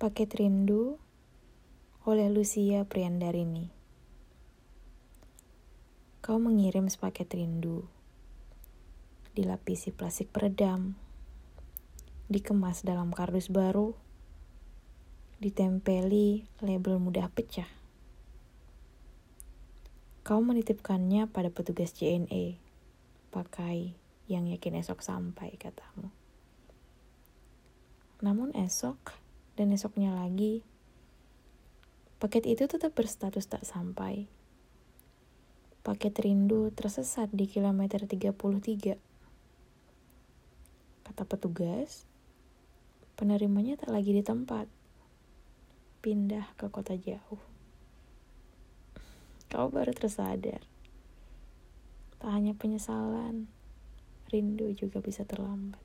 Paket Rindu oleh Lucia Priandarini. Kau mengirim sepaket rindu, dilapisi plastik peredam, dikemas dalam kardus baru, ditempeli label mudah pecah. Kau menitipkannya pada petugas JNE, pakai yang yakin esok sampai, katamu. Namun esok, dan esoknya lagi, paket itu tetap berstatus tak sampai. Paket rindu tersesat di kilometer 33. Kata petugas, penerimanya tak lagi di tempat. Pindah ke kota jauh. Kau baru tersadar. Tak hanya penyesalan, rindu juga bisa terlambat.